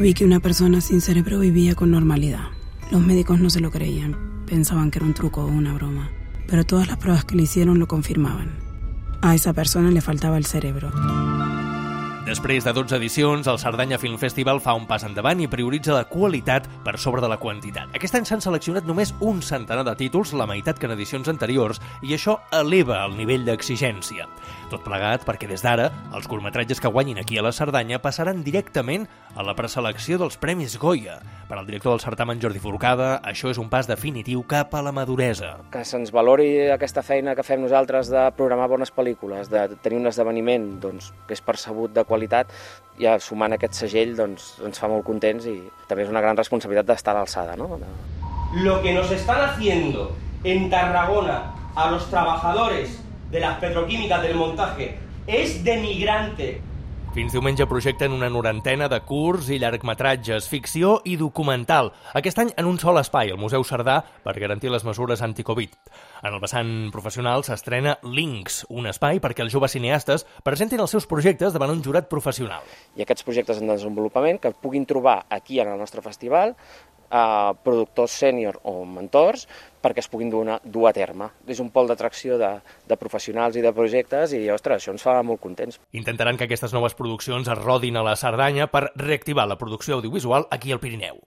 Vi que una persona sin cerebro vivía con normalidad. Los médicos no se lo creían, pensaban que era un truco o una broma, pero todas las pruebas que le hicieron lo confirmaban. A esa persona le faltaba el cerebro. Després de 12 edicions, el Cerdanya Film Festival fa un pas endavant i prioritza la qualitat per sobre de la quantitat. Aquest any s'han seleccionat només un centenar de títols, la meitat que en edicions anteriors, i això eleva el nivell d'exigència. Tot plegat perquè des d'ara els curtmetratges que guanyin aquí a la Cerdanya passaran directament a la preselecció dels Premis Goya. Per al director del certamen Jordi Forcada, això és un pas definitiu cap a la maduresa. Que se'ns valori aquesta feina que fem nosaltres de programar bones pel·lícules, de tenir un esdeveniment doncs, que és percebut de qualitat, ja sumant aquest segell doncs, ens fa molt contents i també és una gran responsabilitat d'estar a l'alçada. No? Lo que nos están haciendo en Tarragona a los trabajadores de las petroquímicas del montaje es denigrante. Fins diumenge projecten una norantena de curts i llargmetratges, ficció i documental. Aquest any en un sol espai, el Museu Cerdà, per garantir les mesures anticovid. En el vessant professional s'estrena Links, un espai perquè els joves cineastes presentin els seus projectes davant un jurat professional. I aquests projectes en desenvolupament que puguin trobar aquí en el nostre festival a productors sènior o mentors perquè es puguin dur, dur a terme. És un pol d'atracció de, de professionals i de projectes i, ostres, això ens fa molt contents. Intentaran que aquestes noves produccions es rodin a la Cerdanya per reactivar la producció audiovisual aquí al Pirineu.